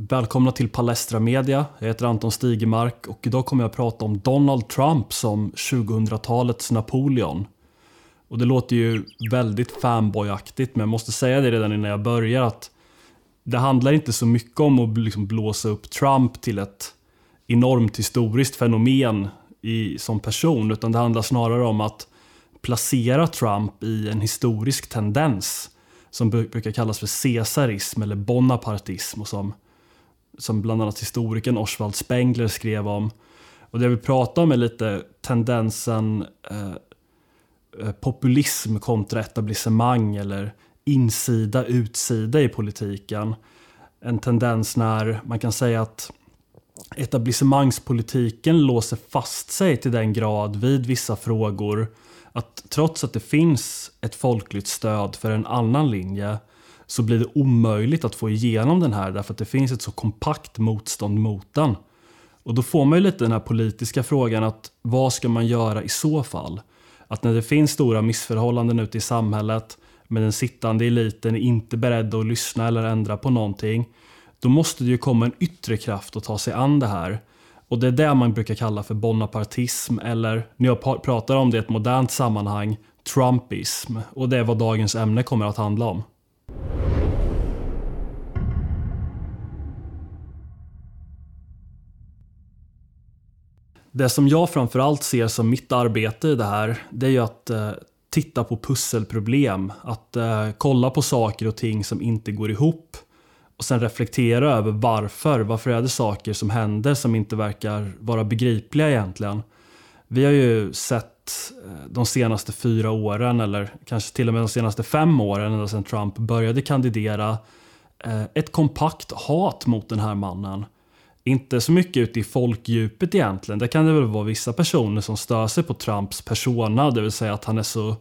Välkomna till Palestra Media. Jag heter Anton Stigemark och idag kommer jag att prata om Donald Trump som 2000-talets Napoleon. Och det låter ju väldigt fanboyaktigt men jag måste säga det redan innan jag börjar att det handlar inte så mycket om att liksom blåsa upp Trump till ett enormt historiskt fenomen i, som person utan det handlar snarare om att placera Trump i en historisk tendens som brukar kallas för caesarism eller bonapartism och som, som bland annat historikern Oswald Spengler skrev om. Och det jag vill prata om är lite tendensen eh, eh, populism kontra etablissemang eller insida utsida i politiken. En tendens när man kan säga att etablissemangspolitiken låser fast sig till den grad vid vissa frågor att trots att det finns ett folkligt stöd för en annan linje så blir det omöjligt att få igenom den här därför att det finns ett så kompakt motstånd mot den. Och då får man ju lite den här politiska frågan att vad ska man göra i så fall? Att när det finns stora missförhållanden ute i samhället men den sittande eliten är inte beredd att lyssna eller ändra på någonting då måste det ju komma en yttre kraft att ta sig an det här. Och det är det man brukar kalla för bonapartism eller när jag pratar om det i ett modernt sammanhang, trumpism. Och det är vad dagens ämne kommer att handla om. Det som jag framförallt ser som mitt arbete i det här, det är ju att eh, titta på pusselproblem. Att eh, kolla på saker och ting som inte går ihop och sen reflektera över varför. Varför är det saker som händer som inte verkar vara begripliga egentligen? Vi har ju sett eh, de senaste fyra åren, eller kanske till och med de senaste fem åren, ända sedan Trump började kandidera, eh, ett kompakt hat mot den här mannen. Inte så mycket ute i folkdjupet egentligen. Det kan det väl vara vissa personer som stör sig på Trumps persona, det vill säga att han är så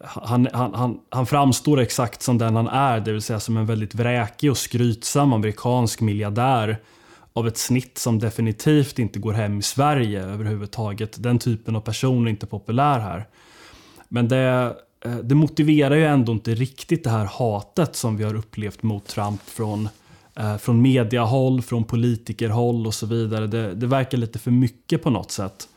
han, han, han, han framstår exakt som den han är, det vill säga som en väldigt vräkig och skrytsam amerikansk miljardär av ett snitt som definitivt inte går hem i Sverige överhuvudtaget. Den typen av person är inte populär här. Men det, eh, det motiverar ju ändå inte riktigt det här hatet som vi har upplevt mot Trump från, Eh, från mediahåll, från politikerhåll och så vidare. Det, det verkar lite för mycket på något sätt.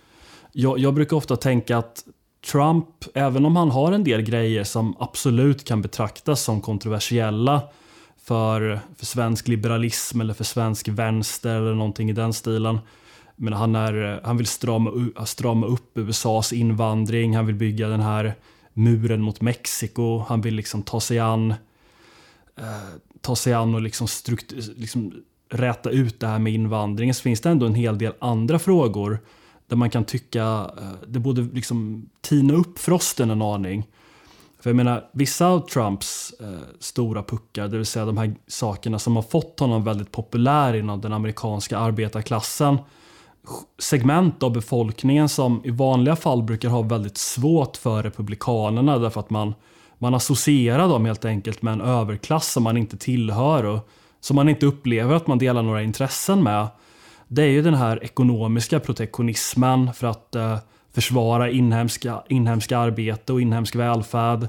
Jag, jag brukar ofta tänka att Trump, även om han har en del grejer som absolut kan betraktas som kontroversiella för, för svensk liberalism eller för svensk vänster eller någonting i den stilen. Men han, är, han vill strama, strama upp USAs invandring, han vill bygga den här muren mot Mexiko, han vill liksom ta sig an eh, ta sig an och liksom, liksom räta ut det här med invandringen så finns det ändå en hel del andra frågor där man kan tycka eh, det borde liksom tina upp frosten en aning. För jag menar, vissa av Trumps eh, stora puckar, det vill säga de här sakerna som har fått honom väldigt populär inom den amerikanska arbetarklassen. Segment av befolkningen som i vanliga fall brukar ha väldigt svårt för republikanerna därför att man, man associerar dem helt enkelt med en överklass som man inte tillhör och som man inte upplever att man delar några intressen med det är ju den här ekonomiska protektionismen för att eh, försvara inhemska, inhemska arbete och inhemsk välfärd.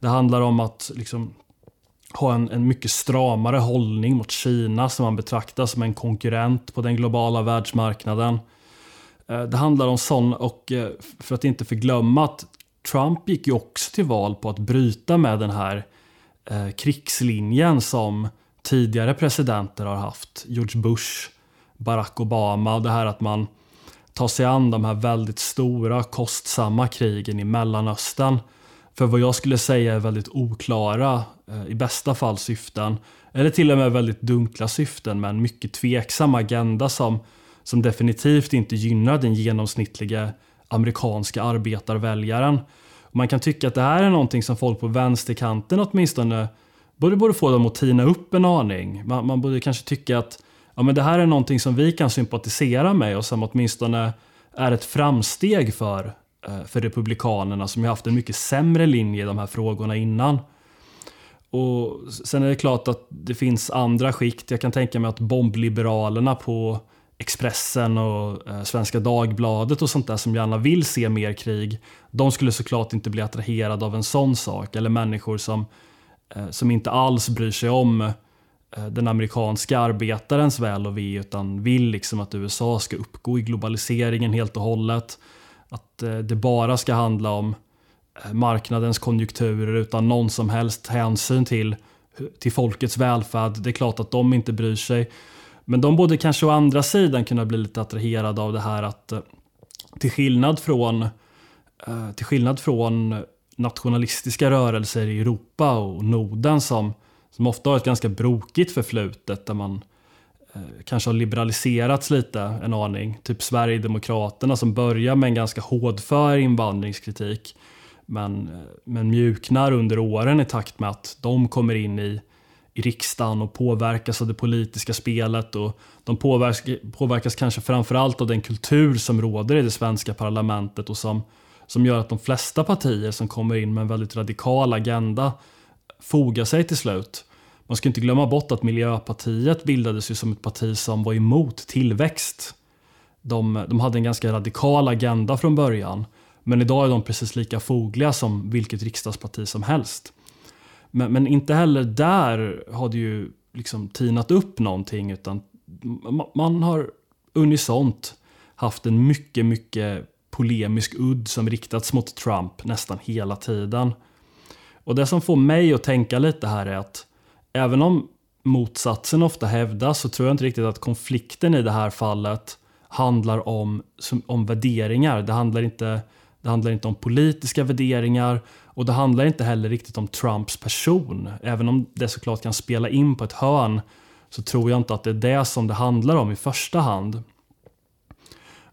Det handlar om att liksom, ha en, en mycket stramare hållning mot Kina som man betraktar som en konkurrent på den globala världsmarknaden. Eh, det handlar om sån och eh, för att inte förglömma att Trump gick ju också till val på att bryta med den här eh, krigslinjen som tidigare presidenter har haft. George Bush, Barack Obama och det här att man tar sig an de här väldigt stora kostsamma krigen i Mellanöstern för vad jag skulle säga är väldigt oklara, eh, i bästa fall syften, eller till och med väldigt dunkla syften med en mycket tveksam agenda som, som definitivt inte gynnar den genomsnittliga amerikanska arbetarväljaren. Man kan tycka att det här är någonting som folk på vänsterkanten åtminstone borde, borde få dem att tina upp en aning. Man, man borde kanske tycka att ja, men det här är någonting som vi kan sympatisera med och som åtminstone är ett framsteg för, eh, för Republikanerna som ju haft en mycket sämre linje i de här frågorna innan. Och Sen är det klart att det finns andra skikt. Jag kan tänka mig att bombliberalerna på Expressen och eh, Svenska Dagbladet och sånt där som gärna vill se mer krig. De skulle såklart inte bli attraherade av en sån sak. Eller människor som, eh, som inte alls bryr sig om eh, den amerikanska arbetarens väl och ve utan vill liksom att USA ska uppgå i globaliseringen helt och hållet. Att det bara ska handla om marknadens konjunkturer utan någon som helst hänsyn till, till folkets välfärd. Det är klart att de inte bryr sig. Men de borde kanske å andra sidan kunna bli lite attraherade av det här att eh, till skillnad från, eh, till skillnad från nationalistiska rörelser i Europa och Norden som, som ofta har ett ganska brokigt förflutet där man eh, kanske har liberaliserats lite en aning. Typ Sverigedemokraterna som börjar med en ganska hårdför invandringskritik men, men mjuknar under åren i takt med att de kommer in i, i riksdagen och påverkas av det politiska spelet. och De påverkas, påverkas kanske framförallt av den kultur som råder i det svenska parlamentet och som som gör att de flesta partier som kommer in med en väldigt radikal agenda fogar sig till slut. Man ska inte glömma bort att Miljöpartiet bildades ju som ett parti som var emot tillväxt. De, de hade en ganska radikal agenda från början. Men idag är de precis lika fogliga som vilket riksdagsparti som helst. Men, men inte heller där har det ju liksom tinat upp någonting utan man har unisont haft en mycket, mycket polemisk udd som riktats mot Trump nästan hela tiden. Och det som får mig att tänka lite här är att även om motsatsen ofta hävdas så tror jag inte riktigt att konflikten i det här fallet handlar om, om värderingar. Det handlar, inte, det handlar inte om politiska värderingar och det handlar inte heller riktigt om Trumps person. Även om det såklart kan spela in på ett hörn så tror jag inte att det är det som det handlar om i första hand.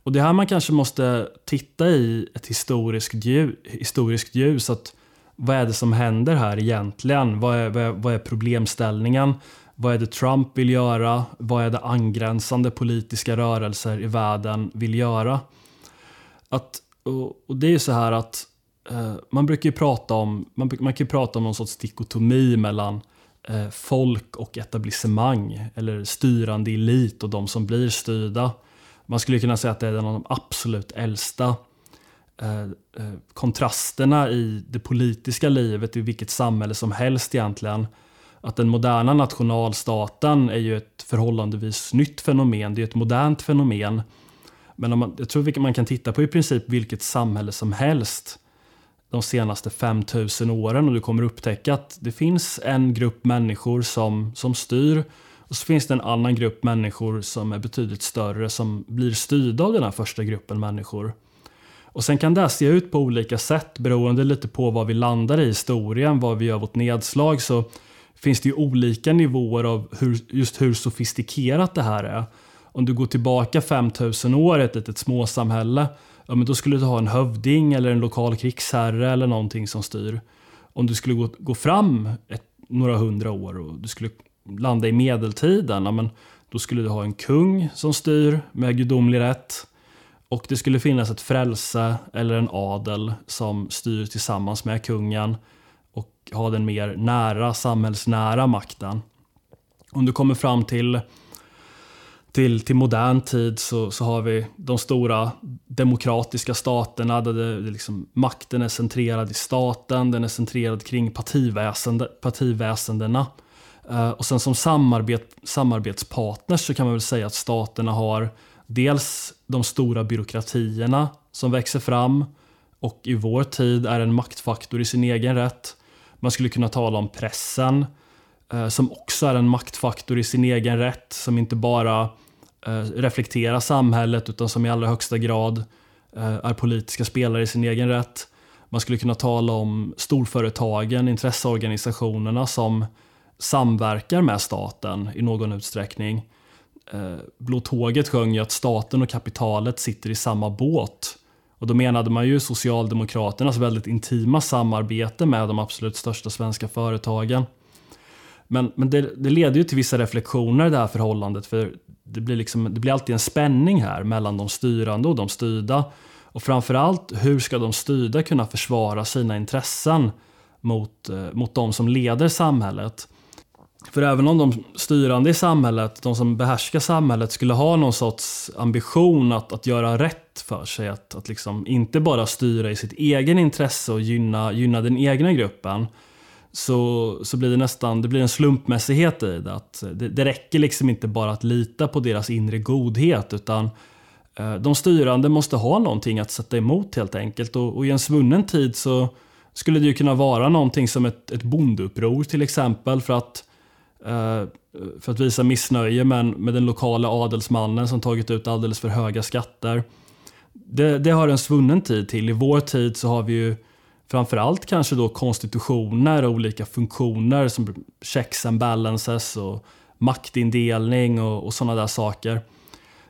Och det här man kanske måste titta i ett historiskt ljus. Historiskt ljus att vad är det som händer här egentligen? Vad är, vad, är, vad är problemställningen? Vad är det Trump vill göra? Vad är det angränsande politiska rörelser i världen vill göra? Att, och, och det är ju så här att Eh, man brukar ju prata om, man, man kan prata om någon sorts dikotomi mellan eh, folk och etablissemang eller styrande elit och de som blir styrda. Man skulle kunna säga att det är en av de absolut äldsta eh, kontrasterna i det politiska livet i vilket samhälle som helst egentligen. Att den moderna nationalstaten är ju ett förhållandevis nytt fenomen, det är ett modernt fenomen. Men om man, jag tror att man kan titta på i princip vilket samhälle som helst de senaste 5000 åren och du kommer upptäcka att det finns en grupp människor som, som styr och så finns det en annan grupp människor som är betydligt större som blir styrda av den här första gruppen människor. Och sen kan det se ut på olika sätt beroende lite på vad vi landar i historien, var vi gör vårt nedslag så finns det ju olika nivåer av hur, just hur sofistikerat det här är. Om du går tillbaka 5000 år i ett litet småsamhälle, ja men då skulle du ha en hövding eller en lokal krigsherre eller någonting som styr. Om du skulle gå, gå fram ett, några hundra år och du skulle landa i medeltiden, ja, men då skulle du ha en kung som styr med gudomlig rätt. Och det skulle finnas ett frälse eller en adel som styr tillsammans med kungen och har den mer nära, samhällsnära makten. Om du kommer fram till, till, till modern tid så, så har vi de stora demokratiska staterna där det, det liksom, makten är centrerad i staten, den är centrerad kring partiväsende, partiväsendena. Uh, och sen som samarbet, samarbetspartners så kan man väl säga att staterna har dels de stora byråkratierna som växer fram och i vår tid är en maktfaktor i sin egen rätt. Man skulle kunna tala om pressen Eh, som också är en maktfaktor i sin egen rätt som inte bara eh, reflekterar samhället utan som i allra högsta grad eh, är politiska spelare i sin egen rätt. Man skulle kunna tala om storföretagen, intresseorganisationerna som samverkar med staten i någon utsträckning. Blå tåget sjöng ju att staten och kapitalet sitter i samma båt. Och då menade man ju Socialdemokraternas väldigt intima samarbete med de absolut största svenska företagen. Men, men det, det leder ju till vissa reflektioner i det här förhållandet för det blir, liksom, det blir alltid en spänning här mellan de styrande och de styrda. Och framförallt, hur ska de styrda kunna försvara sina intressen mot, eh, mot de som leder samhället? För även om de styrande i samhället, de som behärskar samhället, skulle ha någon sorts ambition att, att göra rätt för sig, att, att liksom inte bara styra i sitt egen intresse och gynna, gynna den egna gruppen, så, så blir det nästan det blir en slumpmässighet i det. Att det, det räcker liksom inte bara att lita på deras inre godhet utan eh, de styrande måste ha någonting att sätta emot helt enkelt. Och, och i en svunnen tid så skulle det ju kunna vara någonting som ett, ett bondeuppror till exempel för att, eh, för att visa missnöje med, med den lokala adelsmannen som tagit ut alldeles för höga skatter. Det, det har en svunnen tid till. I vår tid så har vi ju framförallt kanske då konstitutioner och olika funktioner som checks and balances och maktindelning och, och sådana där saker.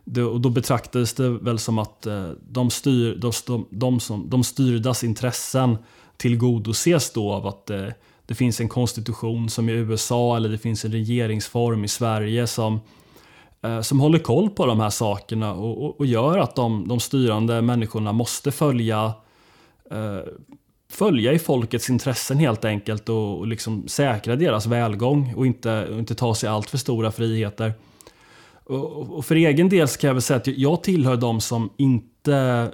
Det, och då betraktades det väl som att eh, de, styr, de, de, de, som, de styrdas intressen tillgodoses då av att det, det finns en konstitution som i USA eller det finns en regeringsform i Sverige som, eh, som håller koll på de här sakerna och, och, och gör att de, de styrande människorna måste följa eh, följa i folkets intressen helt enkelt och, och liksom säkra deras välgång och inte, och inte ta sig allt för stora friheter. Och, och för egen del kan jag väl säga att jag tillhör de som inte...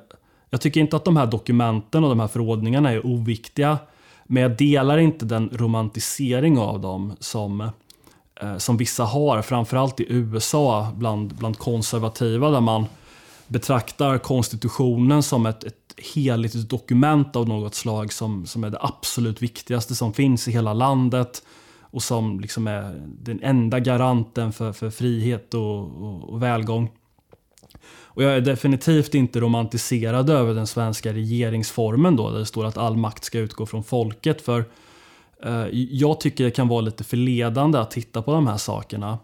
Jag tycker inte att de här dokumenten och de här förordningarna är oviktiga. Men jag delar inte den romantisering av dem som, eh, som vissa har, framförallt i USA bland, bland konservativa där man betraktar konstitutionen som ett, ett heligt dokument av något slag som, som är det absolut viktigaste som finns i hela landet och som liksom är den enda garanten för, för frihet och, och, och välgång. Och jag är definitivt inte romantiserad över den svenska regeringsformen då, där det står att all makt ska utgå från folket. För eh, jag tycker det kan vara lite förledande att titta på de här sakerna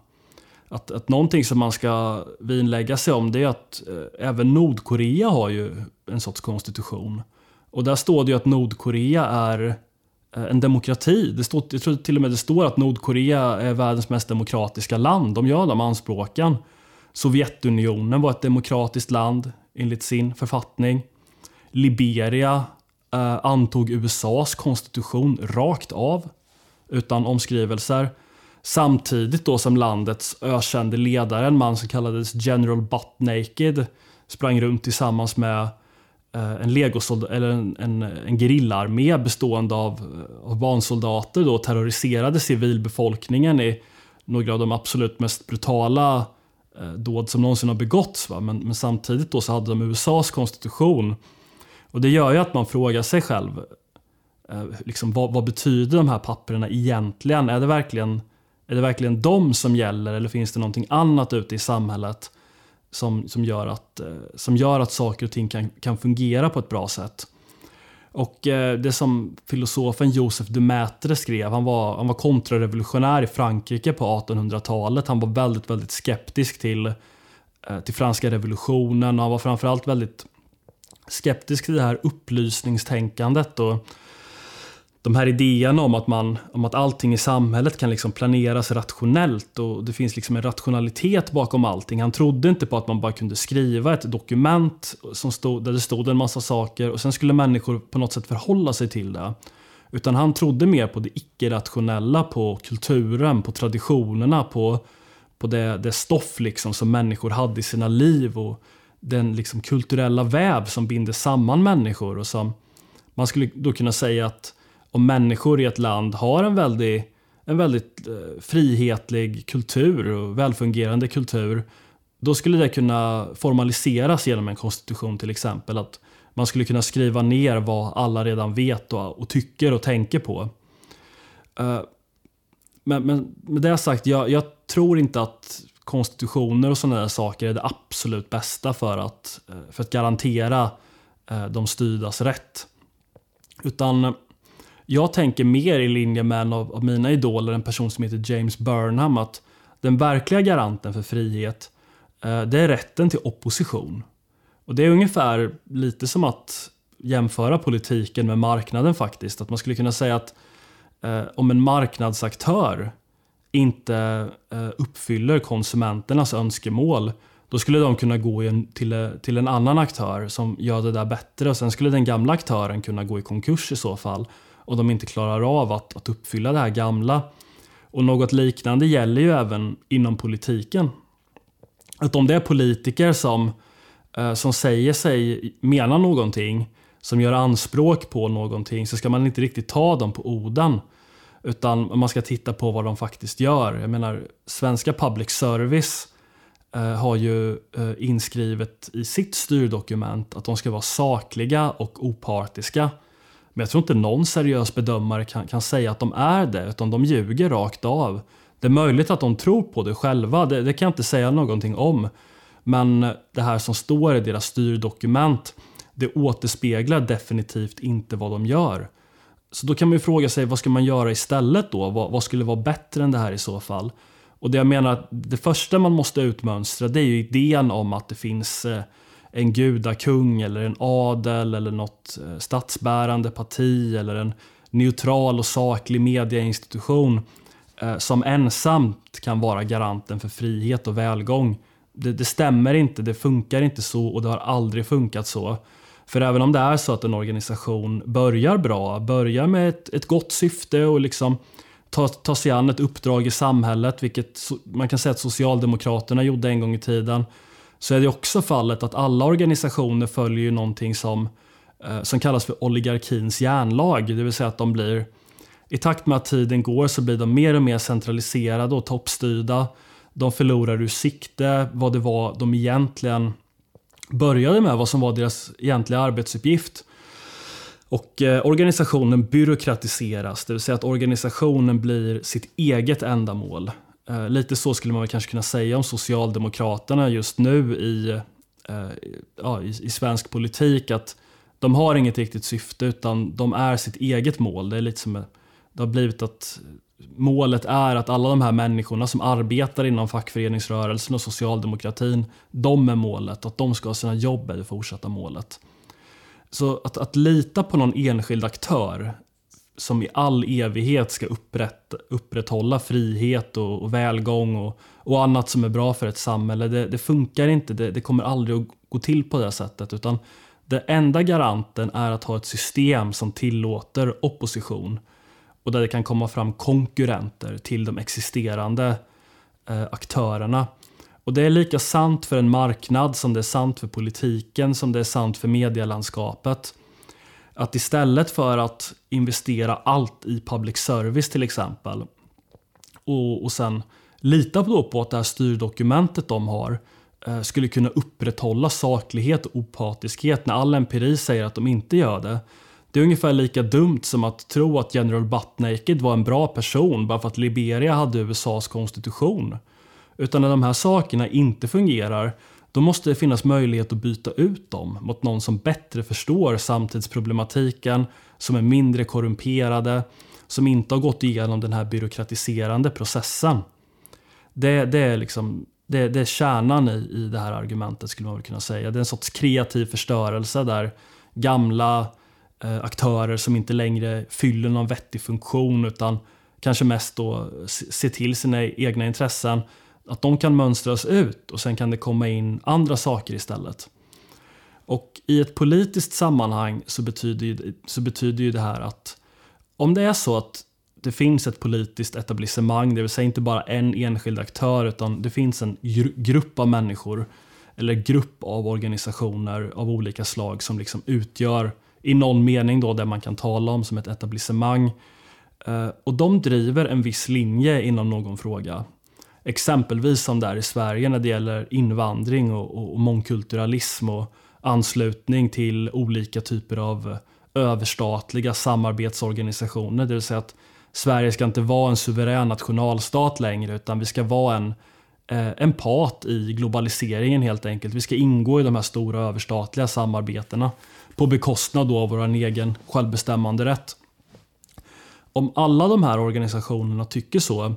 att, att någonting som man ska vinlägga sig om det är att eh, även Nordkorea har ju en sorts konstitution. Och där står det ju att Nordkorea är eh, en demokrati. Det står, jag tror till och med det står att Nordkorea är världens mest demokratiska land. De gör de anspråken. Sovjetunionen var ett demokratiskt land enligt sin författning. Liberia eh, antog USAs konstitution rakt av utan omskrivelser. Samtidigt då som landets ökände ledare, en man som kallades General Butt Naked, sprang runt tillsammans med eh, en legosoldat, eller en, en, en gerillaarmé bestående av, eh, av barnsoldater då terroriserade civilbefolkningen i några av de absolut mest brutala eh, dåd som någonsin har begåtts. Va? Men, men, samtidigt då så hade de USAs konstitution. Och det gör ju att man frågar sig själv, eh, liksom, vad, vad, betyder de här papperna egentligen? Är det verkligen är det verkligen de som gäller eller finns det någonting annat ute i samhället som, som, gör, att, eh, som gör att saker och ting kan, kan fungera på ett bra sätt? Och eh, det som filosofen Joseph de Maitre skrev, han var, han var kontrarevolutionär i Frankrike på 1800-talet. Han var väldigt, väldigt skeptisk till, eh, till franska revolutionen och han var framförallt väldigt skeptisk till det här upplysningstänkandet. Och de här idéerna om att, man, om att allting i samhället kan liksom planeras rationellt och det finns liksom en rationalitet bakom allting. Han trodde inte på att man bara kunde skriva ett dokument som stod, där det stod en massa saker och sen skulle människor på något sätt förhålla sig till det. Utan han trodde mer på det icke-rationella, på kulturen, på traditionerna, på, på det, det stoff liksom som människor hade i sina liv och den liksom kulturella väv som binder samman människor. och som Man skulle då kunna säga att om människor i ett land har en väldigt, en väldigt eh, frihetlig kultur och välfungerande kultur, då skulle det kunna formaliseras genom en konstitution till exempel. Att man skulle kunna skriva ner vad alla redan vet och, och tycker och tänker på. Uh, men, men med det sagt, jag, jag, tror inte att konstitutioner och sådana där saker är det absolut bästa för att, eh, för att garantera uh, de styrdas rätt. Utan jag tänker mer i linje med en av, av mina idoler, en person som heter James Burnham, att den verkliga garanten för frihet, eh, det är rätten till opposition. Och det är ungefär lite som att jämföra politiken med marknaden faktiskt. Att man skulle kunna säga att eh, om en marknadsaktör inte eh, uppfyller konsumenternas önskemål, då skulle de kunna gå en, till, eh, till en annan aktör som gör det där bättre och sen skulle den gamla aktören kunna gå i konkurs i så fall och de inte klarar av att, att uppfylla det här gamla. Och något liknande gäller ju även inom politiken. Att om det är politiker som, eh, som säger sig mena någonting, som gör anspråk på någonting, så ska man inte riktigt ta dem på orden. Utan man ska titta på vad de faktiskt gör. Jag menar, svenska public service eh, har ju eh, inskrivet i sitt styrdokument att de ska vara sakliga och opartiska. Men jag tror inte någon seriös bedömare kan, kan säga att de är det, utan de ljuger rakt av. Det är möjligt att de tror på det själva, det, det kan jag inte säga någonting om. Men det här som står i deras styrdokument, det återspeglar definitivt inte vad de gör. Så då kan man ju fråga sig, vad ska man göra istället då? Vad, vad, skulle vara bättre än det här i så fall? Och det jag menar att det första man måste utmönstra, det är ju idén om att det finns eh, en gudakung eller en adel eller något eh, statsbärande parti eller en neutral och saklig mediainstitution eh, som ensamt kan vara garanten för frihet och välgång. Det, det, stämmer inte, det funkar inte så och det har aldrig funkat så. För även om det är så att en organisation börjar bra, börjar med ett, ett gott syfte och liksom tar ta sig an ett uppdrag i samhället, vilket man kan säga att Socialdemokraterna gjorde en gång i tiden, så är det också fallet att alla organisationer följer ju någonting som, eh, som kallas för oligarkins järnlag, det vill säga att de blir i takt med att tiden går så blir de mer och mer centraliserade och toppstyrda. De förlorar ur sikte vad det var de egentligen började med, vad som var deras egentliga arbetsuppgift. Och eh, organisationen byråkratiseras, det vill säga att organisationen blir sitt eget ändamål. Eh, lite så skulle man kanske kunna säga om Socialdemokraterna just nu i, eh, ja, i, i, svensk politik. Att de har inget riktigt syfte utan de är sitt eget mål. Det är lite som eh, det har blivit att målet är att alla de här människorna som arbetar inom fackföreningsrörelsen och socialdemokratin, de är målet. Att de ska ha sina jobb är det fortsatta målet. Så att, att lita på någon enskild aktör som i all evighet ska upprätt, upprätthålla frihet och, och välgång och, och, annat som är bra för ett samhälle. Det, det funkar inte, det, det, kommer aldrig att gå till på det sättet. Utan den enda garanten är att ha ett system som tillåter opposition och där det kan komma fram konkurrenter till de existerande eh, aktörerna. Och det är lika sant för en marknad som det är sant för politiken, som det är sant för medielandskapet. Att istället för att investera allt i public service till exempel och, och sen lita på, på att det här styrdokumentet de har eh, skulle kunna upprätthålla saklighet och opartiskhet när all empiri säger att de inte gör det. Det är ungefär lika dumt som att tro att General Buttnaked var en bra person bara för att Liberia hade USAs konstitution. Utan när de här sakerna inte fungerar, då måste det finnas möjlighet att byta ut dem mot någon som bättre förstår samtidsproblematiken, som är mindre korrumperade, som inte har gått igenom den här byråkratiserande processen. Det, det är liksom det, det är kärnan i, i det här argumentet skulle man väl kunna säga. Det är en sorts kreativ förstörelse där gamla eh, aktörer som inte längre fyller någon vettig funktion utan kanske mest då ser till sina egna intressen att de kan mönstras ut och sen kan det komma in andra saker istället. Och i ett politiskt sammanhang så betyder, ju, så betyder ju det här att om det är så att det finns ett politiskt etablissemang, det vill säga inte bara en enskild aktör utan det finns en grupp av människor eller grupp av organisationer av olika slag som liksom utgör i någon mening då det man kan tala om som ett etablissemang. Eh, och de driver en viss linje inom någon fråga. Exempelvis som det är i Sverige när det gäller invandring och, och mångkulturalism och anslutning till olika typer av överstatliga samarbetsorganisationer. Det vill säga att Sverige ska inte vara en suverän nationalstat längre utan vi ska vara en, eh, en part i globaliseringen helt enkelt. Vi ska ingå i de här stora överstatliga samarbetena på bekostnad av vår egen självbestämmande rätt. Om alla de här organisationerna tycker så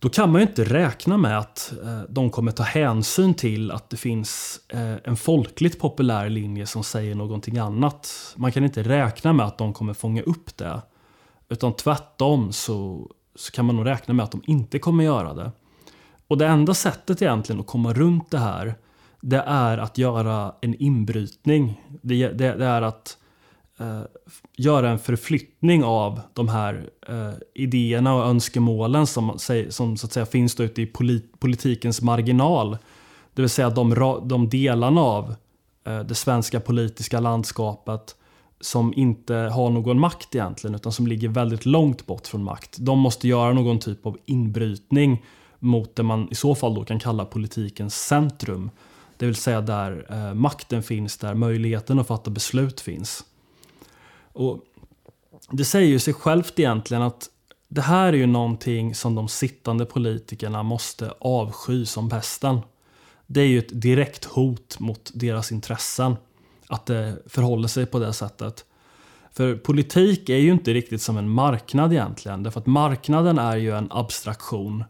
då kan man ju inte räkna med att eh, de kommer ta hänsyn till att det finns eh, en folkligt populär linje som säger någonting annat. Man kan inte räkna med att de kommer fånga upp det. Utan tvärtom så, så kan man nog räkna med att de inte kommer göra det. Och det enda sättet egentligen att komma runt det här det är att göra en inbrytning. Det, det, det är att eh, göra en förflyttning av de här eh, idéerna och önskemålen som, som så att säga finns ute i polit, politikens marginal. Det vill säga de, de delarna av eh, det svenska politiska landskapet som inte har någon makt egentligen utan som ligger väldigt långt bort från makt. De måste göra någon typ av inbrytning mot det man i så fall då kan kalla politikens centrum. Det vill säga där eh, makten finns, där möjligheten att fatta beslut finns. Och det säger ju sig självt egentligen att det här är ju någonting som de sittande politikerna måste avsky som pesten. Det är ju ett direkt hot mot deras intressen att det förhåller sig på det sättet. För politik är ju inte riktigt som en marknad egentligen. Därför att marknaden är ju en abstraktion.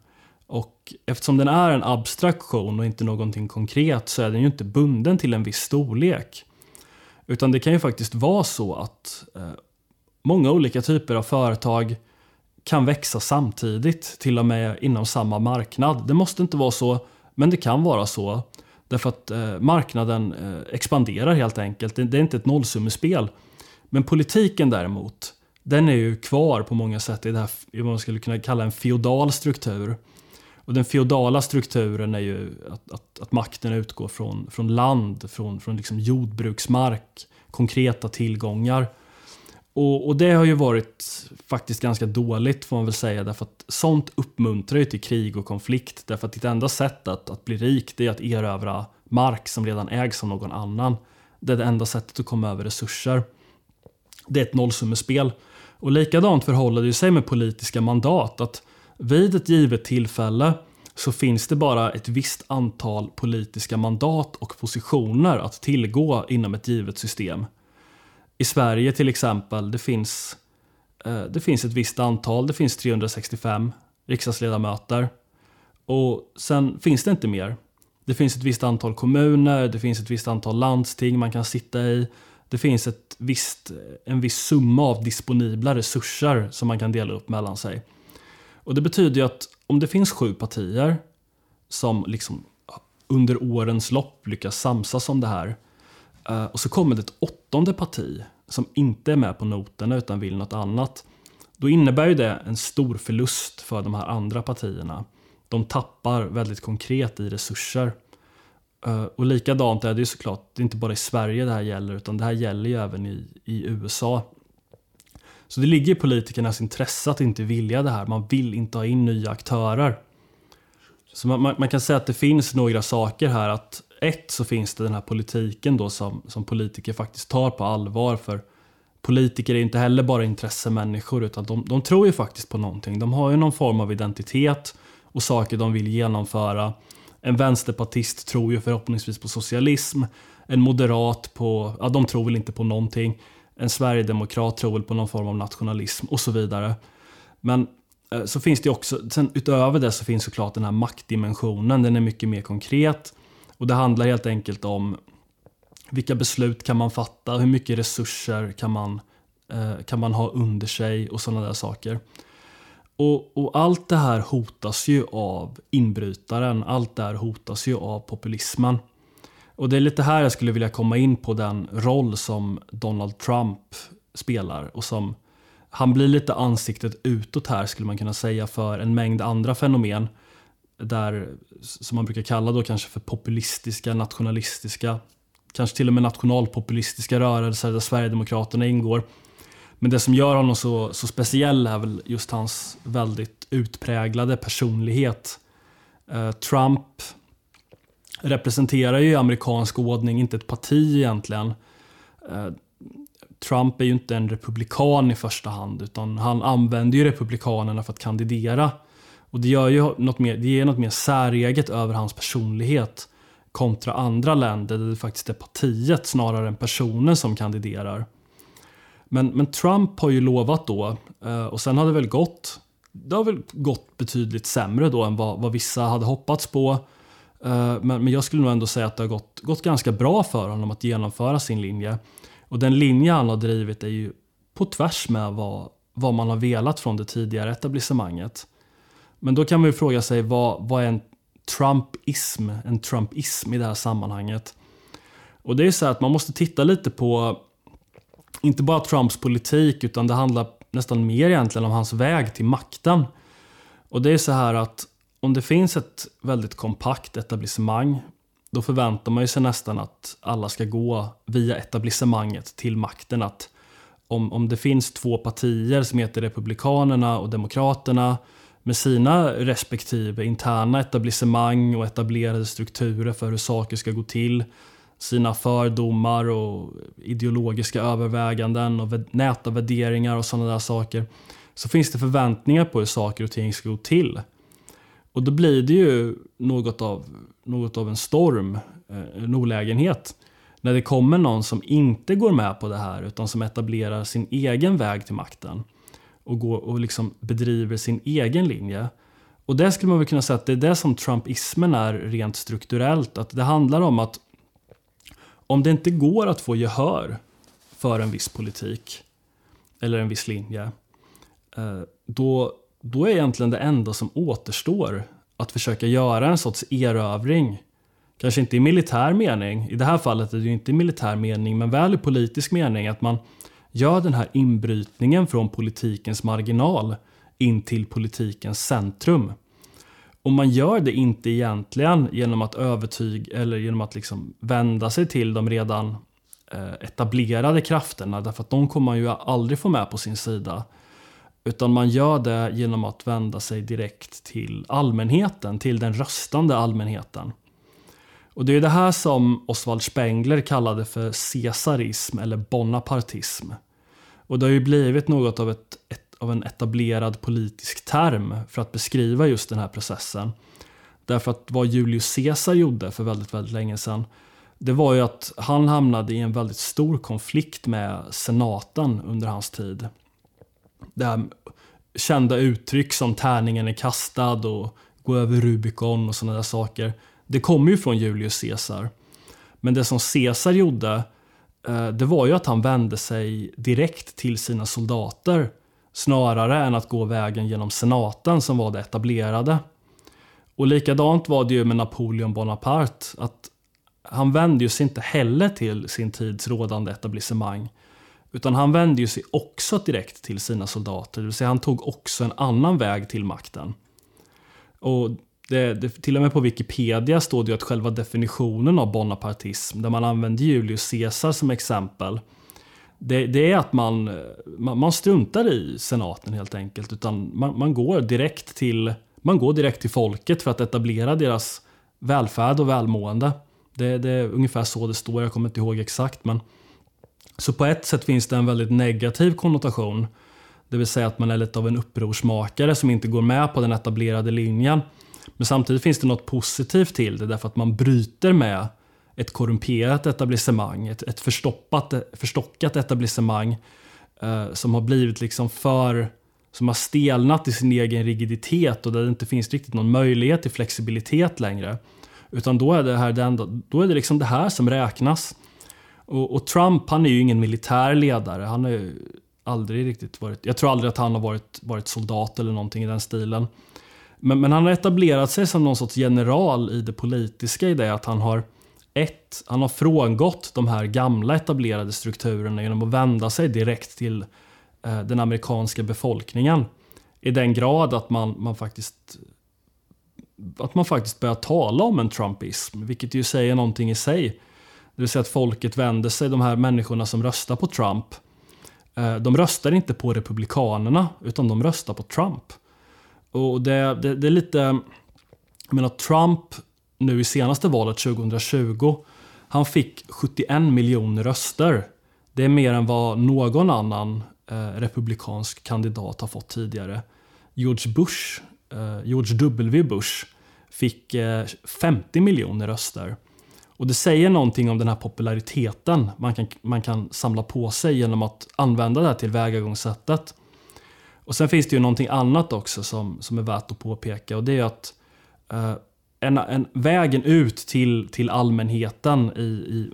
Och eftersom den är en abstraktion och inte någonting konkret så är den ju inte bunden till en viss storlek. Utan det kan ju faktiskt vara så att eh, många olika typer av företag kan växa samtidigt, till och med inom samma marknad. Det måste inte vara så, men det kan vara så. Därför att eh, marknaden eh, expanderar helt enkelt. Det, det, är inte ett nollsummespel. Men politiken däremot, den är ju kvar på många sätt i det här, vad man skulle kunna kalla en feodal struktur. Och den feodala strukturen är ju att, att, att makten utgår från, från land, från, från liksom jordbruksmark, konkreta tillgångar. Och, och, det har ju varit faktiskt ganska dåligt får man väl säga därför att sånt uppmuntrar ju till krig och konflikt. Därför att ditt enda sätt att, att bli rik det är att erövra mark som redan ägs av någon annan. Det är det enda sättet att komma över resurser. Det är ett nollsummespel. Och likadant förhåller det sig med politiska mandat. Att vid ett givet tillfälle så finns det bara ett visst antal politiska mandat och positioner att tillgå inom ett givet system. I Sverige till exempel, det finns, eh, det finns ett visst antal, det finns 365 riksdagsledamöter. Och sen finns det inte mer. Det finns ett visst antal kommuner, det finns ett visst antal landsting man kan sitta i. Det finns ett visst, en viss summa av disponibla resurser som man kan dela upp mellan sig. Och Det betyder ju att om det finns sju partier som liksom under årens lopp lyckas samsas om det här eh, och så kommer det ett åttonde parti som inte är med på noterna utan vill något annat. Då innebär ju det en stor förlust för de här andra partierna. De tappar väldigt konkret i resurser. Eh, och likadant är det ju såklart, det är inte bara i Sverige det här gäller utan det här gäller ju även i, i USA. Så det ligger i politikernas intresse att inte vilja det här. Man vill inte ha in nya aktörer. Så man, man, man kan säga att det finns några saker här. att ett så finns det den här politiken då som, som politiker faktiskt tar på allvar. För politiker är inte heller bara intressemänniskor utan de, de tror ju faktiskt på någonting. De har ju någon form av identitet och saker de vill genomföra. En vänsterpartist tror ju förhoppningsvis på socialism. En moderat på, ja de tror väl inte på någonting. En sverigedemokrat tror väl på någon form av nationalism och så vidare. Men eh, så finns det också, sen utöver det så finns såklart den här maktdimensionen. Den är mycket mer konkret. Och det handlar helt enkelt om vilka beslut kan man fatta, hur mycket resurser kan man, eh, kan man ha under sig och sådana där saker. Och, och, allt det här hotas ju av inbrytaren, allt det här hotas ju av populismen. Och det är lite här jag skulle vilja komma in på den roll som Donald Trump spelar och som han blir lite ansiktet utåt här skulle man kunna säga för en mängd andra fenomen där, som man brukar kalla då kanske för populistiska, nationalistiska, kanske till och med nationalpopulistiska rörelser där Sverigedemokraterna ingår. Men det som gör honom så, så speciell är väl just hans väldigt utpräglade personlighet. Eh, Trump representerar ju i amerikansk ordning inte ett parti egentligen. Eh, Trump är ju inte en republikan i första hand utan han använder ju republikanerna för att kandidera. Och det, gör ju något mer, det ger något mer säreget över hans personlighet kontra andra länder där det faktiskt är partiet snarare än personen som kandiderar. Men, men Trump har ju lovat då, eh, och sen har det väl gått det har väl gått betydligt sämre då än vad, vad vissa hade hoppats på. Eh, men, men jag skulle nog ändå säga att det har gått, gått ganska bra för honom att genomföra sin linje. Och den linje han har drivit är ju på tvärs med vad, vad man har velat från det tidigare etablissemanget. Men då kan man ju fråga sig vad, vad är en Trumpism, en Trumpism i det här sammanhanget? Och det är så att man måste titta lite på inte bara Trumps politik utan det handlar nästan mer egentligen om hans väg till makten. Och det är så här att om det finns ett väldigt kompakt etablissemang då förväntar man sig nästan att alla ska gå via etablissemanget till makten. Att om, om det finns två partier som heter Republikanerna och Demokraterna med sina respektive interna etablissemang och etablerade strukturer för hur saker ska gå till, sina fördomar och ideologiska överväganden och näta värderingar och sådana där saker, så finns det förväntningar på hur saker och ting ska gå till. Och då blir det ju något av, något av en storm, eh, en olägenhet när det kommer någon som inte går med på det här utan som etablerar sin egen väg till makten och, går och liksom bedriver sin egen linje. Och det skulle man väl kunna säga att det är det som trumpismen är rent strukturellt. Att det handlar om att om det inte går att få gehör för en viss politik eller en viss linje, eh, då, då är egentligen det enda som återstår att försöka göra en sorts erövring kanske inte i militär mening, i det här fallet är det ju inte i militär mening, men väl i politisk mening, att man gör den här inbrytningen från politikens marginal in till politikens centrum. Och man gör det inte egentligen genom att övertyga eller genom att liksom vända sig till de redan eh, etablerade krafterna, därför att de kommer man ju aldrig få med på sin sida. Utan man gör det genom att vända sig direkt till allmänheten, till den röstande allmänheten. Och det är det här som Oswald Spengler kallade för caesarism eller bonapartism. Och det har ju blivit något av, ett, ett, av en etablerad politisk term för att beskriva just den här processen. Därför att vad Julius Caesar gjorde för väldigt, väldigt länge sedan det var ju att han hamnade i en väldigt stor konflikt med senaten under hans tid. Det här kända uttryck som tärningen är kastad och gå över Rubicon och sådana där saker det kommer ju från Julius Caesar. Men det som Caesar gjorde, eh, det var ju att han vände sig direkt till sina soldater snarare än att gå vägen genom senaten som var det etablerade. Och likadant var det ju med Napoleon Bonaparte. att Han vände ju sig inte heller till sin tids rådande etablissemang. Utan han vände ju sig också direkt till sina soldater. Det vill säga han tog också en annan väg till makten. Och det, det, till och med på Wikipedia står det att själva definitionen av bonapartism, där man använder Julius Caesar som exempel, det, det är att man, man, man, struntar i senaten helt enkelt. Utan man, man, går direkt till, man går direkt till folket för att etablera deras välfärd och välmående. Det, det är ungefär så det står, jag kommer inte ihåg exakt. Men... Så på ett sätt finns det en väldigt negativ konnotation. Det vill säga att man är lite av en upprorsmakare som inte går med på den etablerade linjen. Men samtidigt finns det något positivt till det därför att man bryter med ett korrumperat etablissemang, ett, ett förstoppat, förstockat etablissemang eh, som har blivit liksom för som har stelnat i sin egen rigiditet och där det inte finns riktigt någon möjlighet till flexibilitet längre. Utan då är det, här det, enda, då är det liksom det här som räknas. Och, och, Trump, han är ju ingen militär ledare. Han har ju aldrig riktigt varit... Jag tror aldrig att han har varit, varit soldat eller någonting i den stilen. Men, men, han har etablerat sig som någon sorts general i det politiska i det att han har ett, han har frångått de här gamla etablerade strukturerna genom att vända sig direkt till eh, den amerikanska befolkningen. I den grad att man, man faktiskt att man faktiskt börjar tala om en trumpism, vilket ju säger någonting i sig. Det vill säga att folket vänder sig, de här människorna som röstar på Trump, eh, de röstar inte på Republikanerna, utan de röstar på Trump. Och det, det, det är lite... Jag menar Trump nu i senaste valet 2020, han fick 71 miljoner röster. Det är mer än vad någon annan eh, republikansk kandidat har fått tidigare. George Bush, eh, George W Bush, fick eh, 50 miljoner röster. Och det säger någonting om den här populariteten man kan, man kan samla på sig genom att använda det här tillvägagångssättet. Och sen finns det ju någonting annat också som, som är värt att påpeka och det är att eh, en, en, vägen ut till, till allmänheten i, i,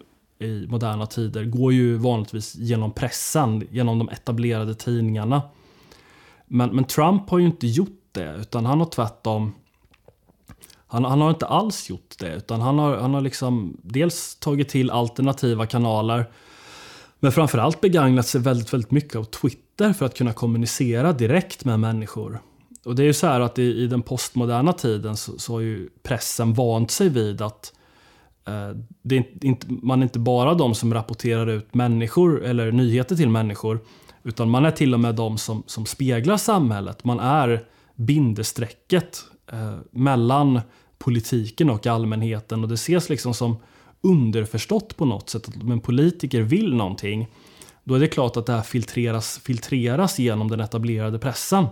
i moderna tider går ju vanligtvis genom pressen, genom de etablerade tidningarna. Men, men Trump har ju inte gjort det, utan han har tvärtom han, han, har inte alls gjort det, utan han har, han har liksom dels tagit till alternativa kanaler men framförallt begagnat sig väldigt, väldigt mycket av Twitter för att kunna kommunicera direkt med människor. Och det är ju så här att i, i den postmoderna tiden så, så har ju pressen vant sig vid att eh, det är inte, man är inte bara de som rapporterar ut människor eller nyheter till människor. Utan man är till och med de som, som speglar samhället. Man är bindestrecket eh, mellan politiken och allmänheten. Och det ses liksom som underförstått på något sätt. Att om en politiker vill någonting, då är det klart att det här filtreras, filtreras genom den etablerade pressen.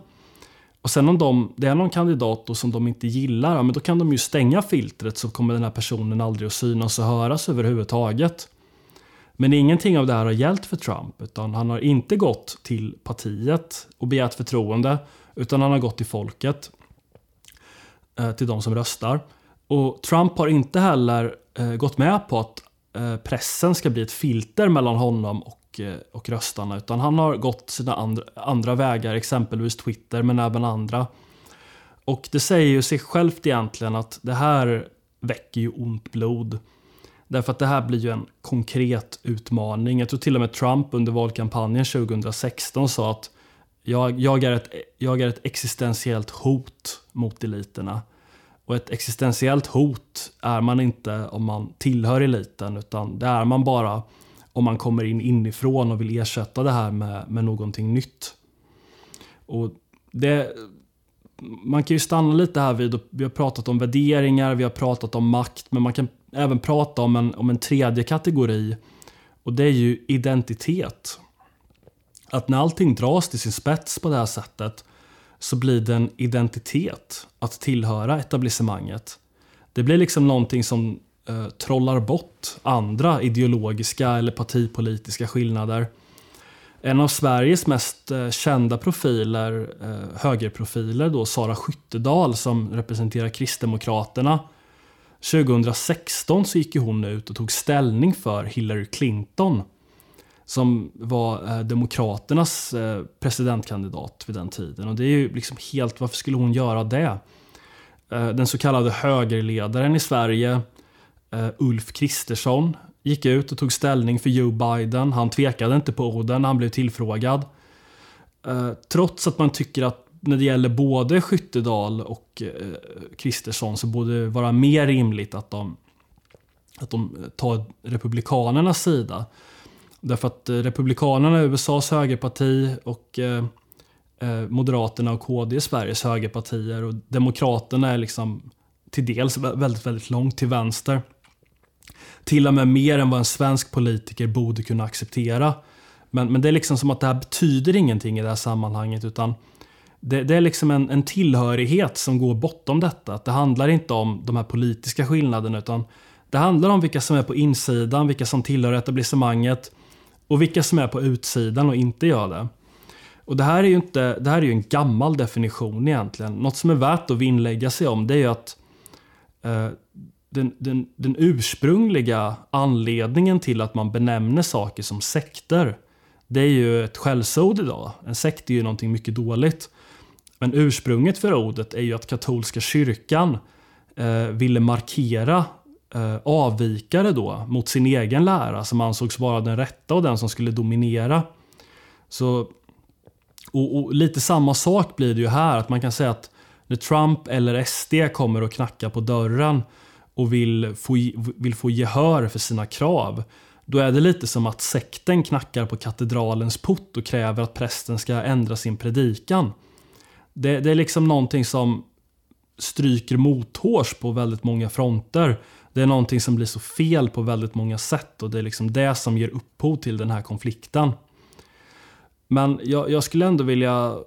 Och sen om de, det är någon kandidat då som de inte gillar, ja, men då kan de ju stänga filtret så kommer den här personen aldrig att synas och höras överhuvudtaget. Men ingenting av det här har gällt för Trump, utan han har inte gått till partiet och begärt förtroende, utan han har gått till folket. Eh, till de som röstar. Och Trump har inte heller eh, gått med på att eh, pressen ska bli ett filter mellan honom och, eh, och röstarna. Utan han har gått sina andra, andra vägar, exempelvis Twitter, men även andra. Och det säger ju sig självt egentligen att det här väcker ju ont blod. Därför att det här blir ju en konkret utmaning. Jag tror till och med Trump under valkampanjen 2016 sa att jag, jag, är ett, jag är ett existentiellt hot mot eliterna. Och ett existentiellt hot är man inte om man tillhör eliten utan det är man bara om man kommer in inifrån och vill ersätta det här med, med någonting nytt. Och det, man kan ju stanna lite här vid, vi har pratat om värderingar, vi har pratat om makt, men man kan även prata om en, om en tredje kategori och det är ju identitet. Att när allting dras till sin spets på det här sättet så blir det en identitet att tillhöra etablissemanget. Det blir liksom någonting som eh, trollar bort andra ideologiska eller partipolitiska skillnader. En av Sveriges mest eh, kända profiler, eh, högerprofiler, då, Sara Skyttedal som representerar Kristdemokraterna. 2016 så gick hon ut och tog ställning för Hillary Clinton som var eh, Demokraternas eh, presidentkandidat vid den tiden. Och det är ju liksom helt, varför skulle hon göra det? Eh, den så kallade högerledaren i Sverige, Ulf Kristersson, gick ut och tog ställning för Joe Biden. Han tvekade inte på orden när han blev tillfrågad. Trots att man tycker att när det gäller både Skyttedal och Kristersson så borde det vara mer rimligt att de, att de tar Republikanernas sida. Därför att eh, Republikanerna är USAs högerparti och eh, eh Moderaterna och KD är Sveriges högerpartier och Demokraterna är liksom till dels väldigt, väldigt långt till vänster. Till och med mer än vad en svensk politiker borde kunna acceptera. Men, men det är liksom som att det här betyder ingenting i det här sammanhanget utan det, det är liksom en, en, tillhörighet som går bortom detta. Att det handlar inte om de här politiska skillnaderna utan det handlar om vilka som är på insidan, vilka som tillhör etablissemanget och vilka som är på utsidan och inte gör det. Och det här är ju, inte, det här är ju en gammal definition egentligen. Något som är värt att vinnlägga sig om det är ju att eh, den, den, den, ursprungliga anledningen till att man benämner saker som sekter det är ju ett skällsord idag. En sekt är ju någonting mycket dåligt. Men ursprunget för ordet är ju att katolska kyrkan eh, ville markera Eh, avvikare då mot sin egen lära som ansågs vara den rätta och den som skulle dominera. Så, och, och, lite samma sak blir det ju här, att man kan säga att när Trump eller SD kommer och knackar på dörren och vill få, vill få gehör för sina krav, då är det lite som att sekten knackar på katedralens port och kräver att prästen ska ändra sin predikan. Det, det är liksom någonting som stryker mothårs på väldigt många fronter. Det är någonting som blir så fel på väldigt många sätt och det är liksom det som ger upphov till den här konflikten. Men jag, jag skulle ändå vilja...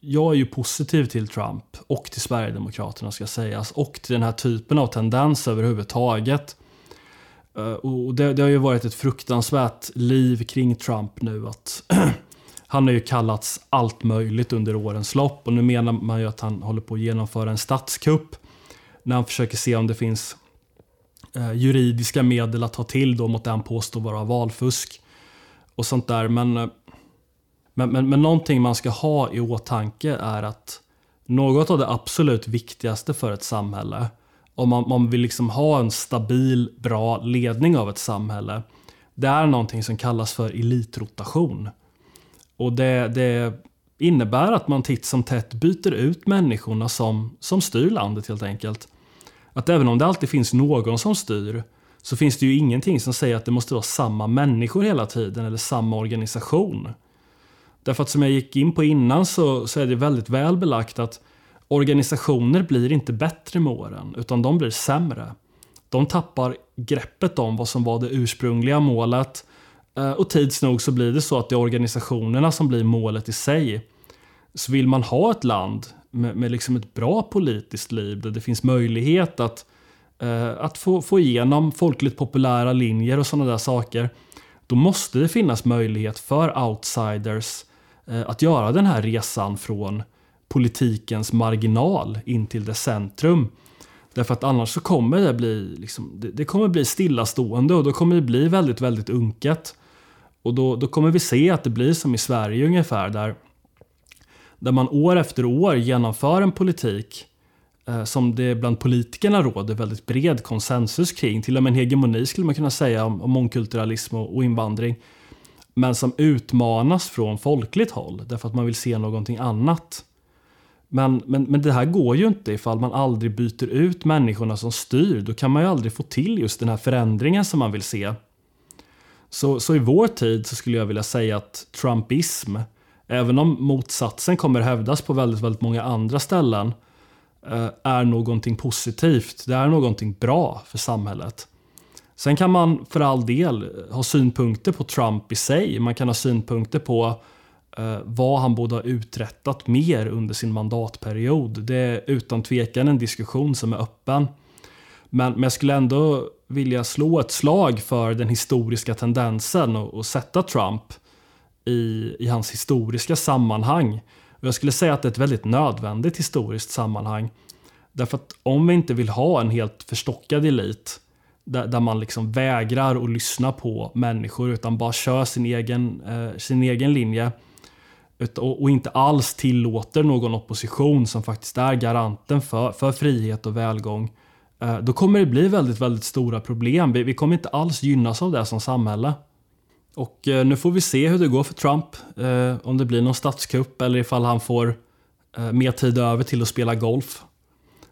Jag är ju positiv till Trump och till Sverigedemokraterna ska sägas och till den här typen av tendens överhuvudtaget. Eh, och det, det har ju varit ett fruktansvärt liv kring Trump nu. att Han har ju kallats allt möjligt under årens lopp och nu menar man ju att han håller på att genomföra en statskupp när han försöker se om det finns Eh, juridiska medel att ta till då mot det han påstår vara valfusk och sånt där. Men, eh, men, men, men någonting man ska ha i åtanke är att något av det absolut viktigaste för ett samhälle, om man, man vill liksom ha en stabil, bra ledning av ett samhälle, det är någonting som kallas för elitrotation. Och det, det innebär att man titt som tätt byter ut människorna som, som styr landet helt enkelt. Att även om det alltid finns någon som styr så finns det ju ingenting som säger att det måste vara samma människor hela tiden eller samma organisation. Därför att som jag gick in på innan så, så är det väldigt väl belagt att organisationer blir inte bättre med åren, utan de blir sämre. De tappar greppet om vad som var det ursprungliga målet eh, och tids nog så blir det så att det är organisationerna som blir målet i sig. Så vill man ha ett land med, med liksom ett bra politiskt liv där det finns möjlighet att, eh, att få, få igenom folkligt populära linjer och sådana där saker. Då måste det finnas möjlighet för outsiders eh, att göra den här resan från politikens marginal in till dess centrum. Därför att annars så kommer det bli, liksom, det, det, kommer bli stillastående och då kommer det bli väldigt, väldigt unket. Och då, då kommer vi se att det blir som i Sverige ungefär där, där man år efter år genomför en politik eh, som det bland politikerna råder väldigt bred konsensus kring. Till och med en hegemoni skulle man kunna säga om, om mångkulturalism och, och invandring. Men som utmanas från folkligt håll därför att man vill se någonting annat. Men, men, men det här går ju inte ifall man aldrig byter ut människorna som styr. Då kan man ju aldrig få till just den här förändringen som man vill se. Så, så i vår tid så skulle jag vilja säga att Trumpism, även om motsatsen kommer hävdas på väldigt, väldigt många andra ställen, eh, är någonting positivt. Det är någonting bra för samhället. Sen kan man för all del eh, ha synpunkter på Trump i sig. Man kan ha synpunkter på eh, vad han borde ha uträttat mer under sin mandatperiod. Det är utan tvekan en diskussion som är öppen. Men, men jag skulle ändå vilja slå ett slag för den historiska tendensen och, och sätta Trump i, i hans historiska sammanhang. Och jag skulle säga att det är ett väldigt nödvändigt historiskt sammanhang. Därför att om vi inte vill ha en helt förstockad elit där, där man liksom vägrar att lyssna på människor utan bara kör sin egen, eh, sin egen linje och inte alls tillåter någon opposition som faktiskt är garanten för, för frihet och välgång. Eh, då kommer det bli väldigt, väldigt stora problem. Vi, vi kommer inte alls gynnas av det som samhälle. Och eh, nu får vi se hur det går för Trump. Eh, om det blir någon statskupp eller ifall han får eh, mer tid över till att spela golf.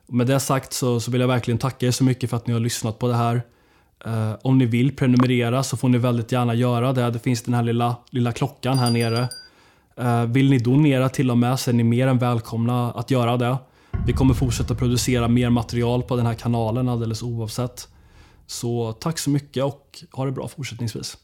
Med det sagt så, så vill jag verkligen tacka er så mycket för att ni har lyssnat på det här. om ni vill prenumerera så får ni väldigt gärna göra det. Det finns den här lilla, lilla klockan här nere. Vill ni donera till och med så är ni mer än välkomna att göra det. Vi kommer fortsätta producera mer material på den här kanalen alldeles oavsett. Så tack så mycket och ha det bra fortsättningsvis.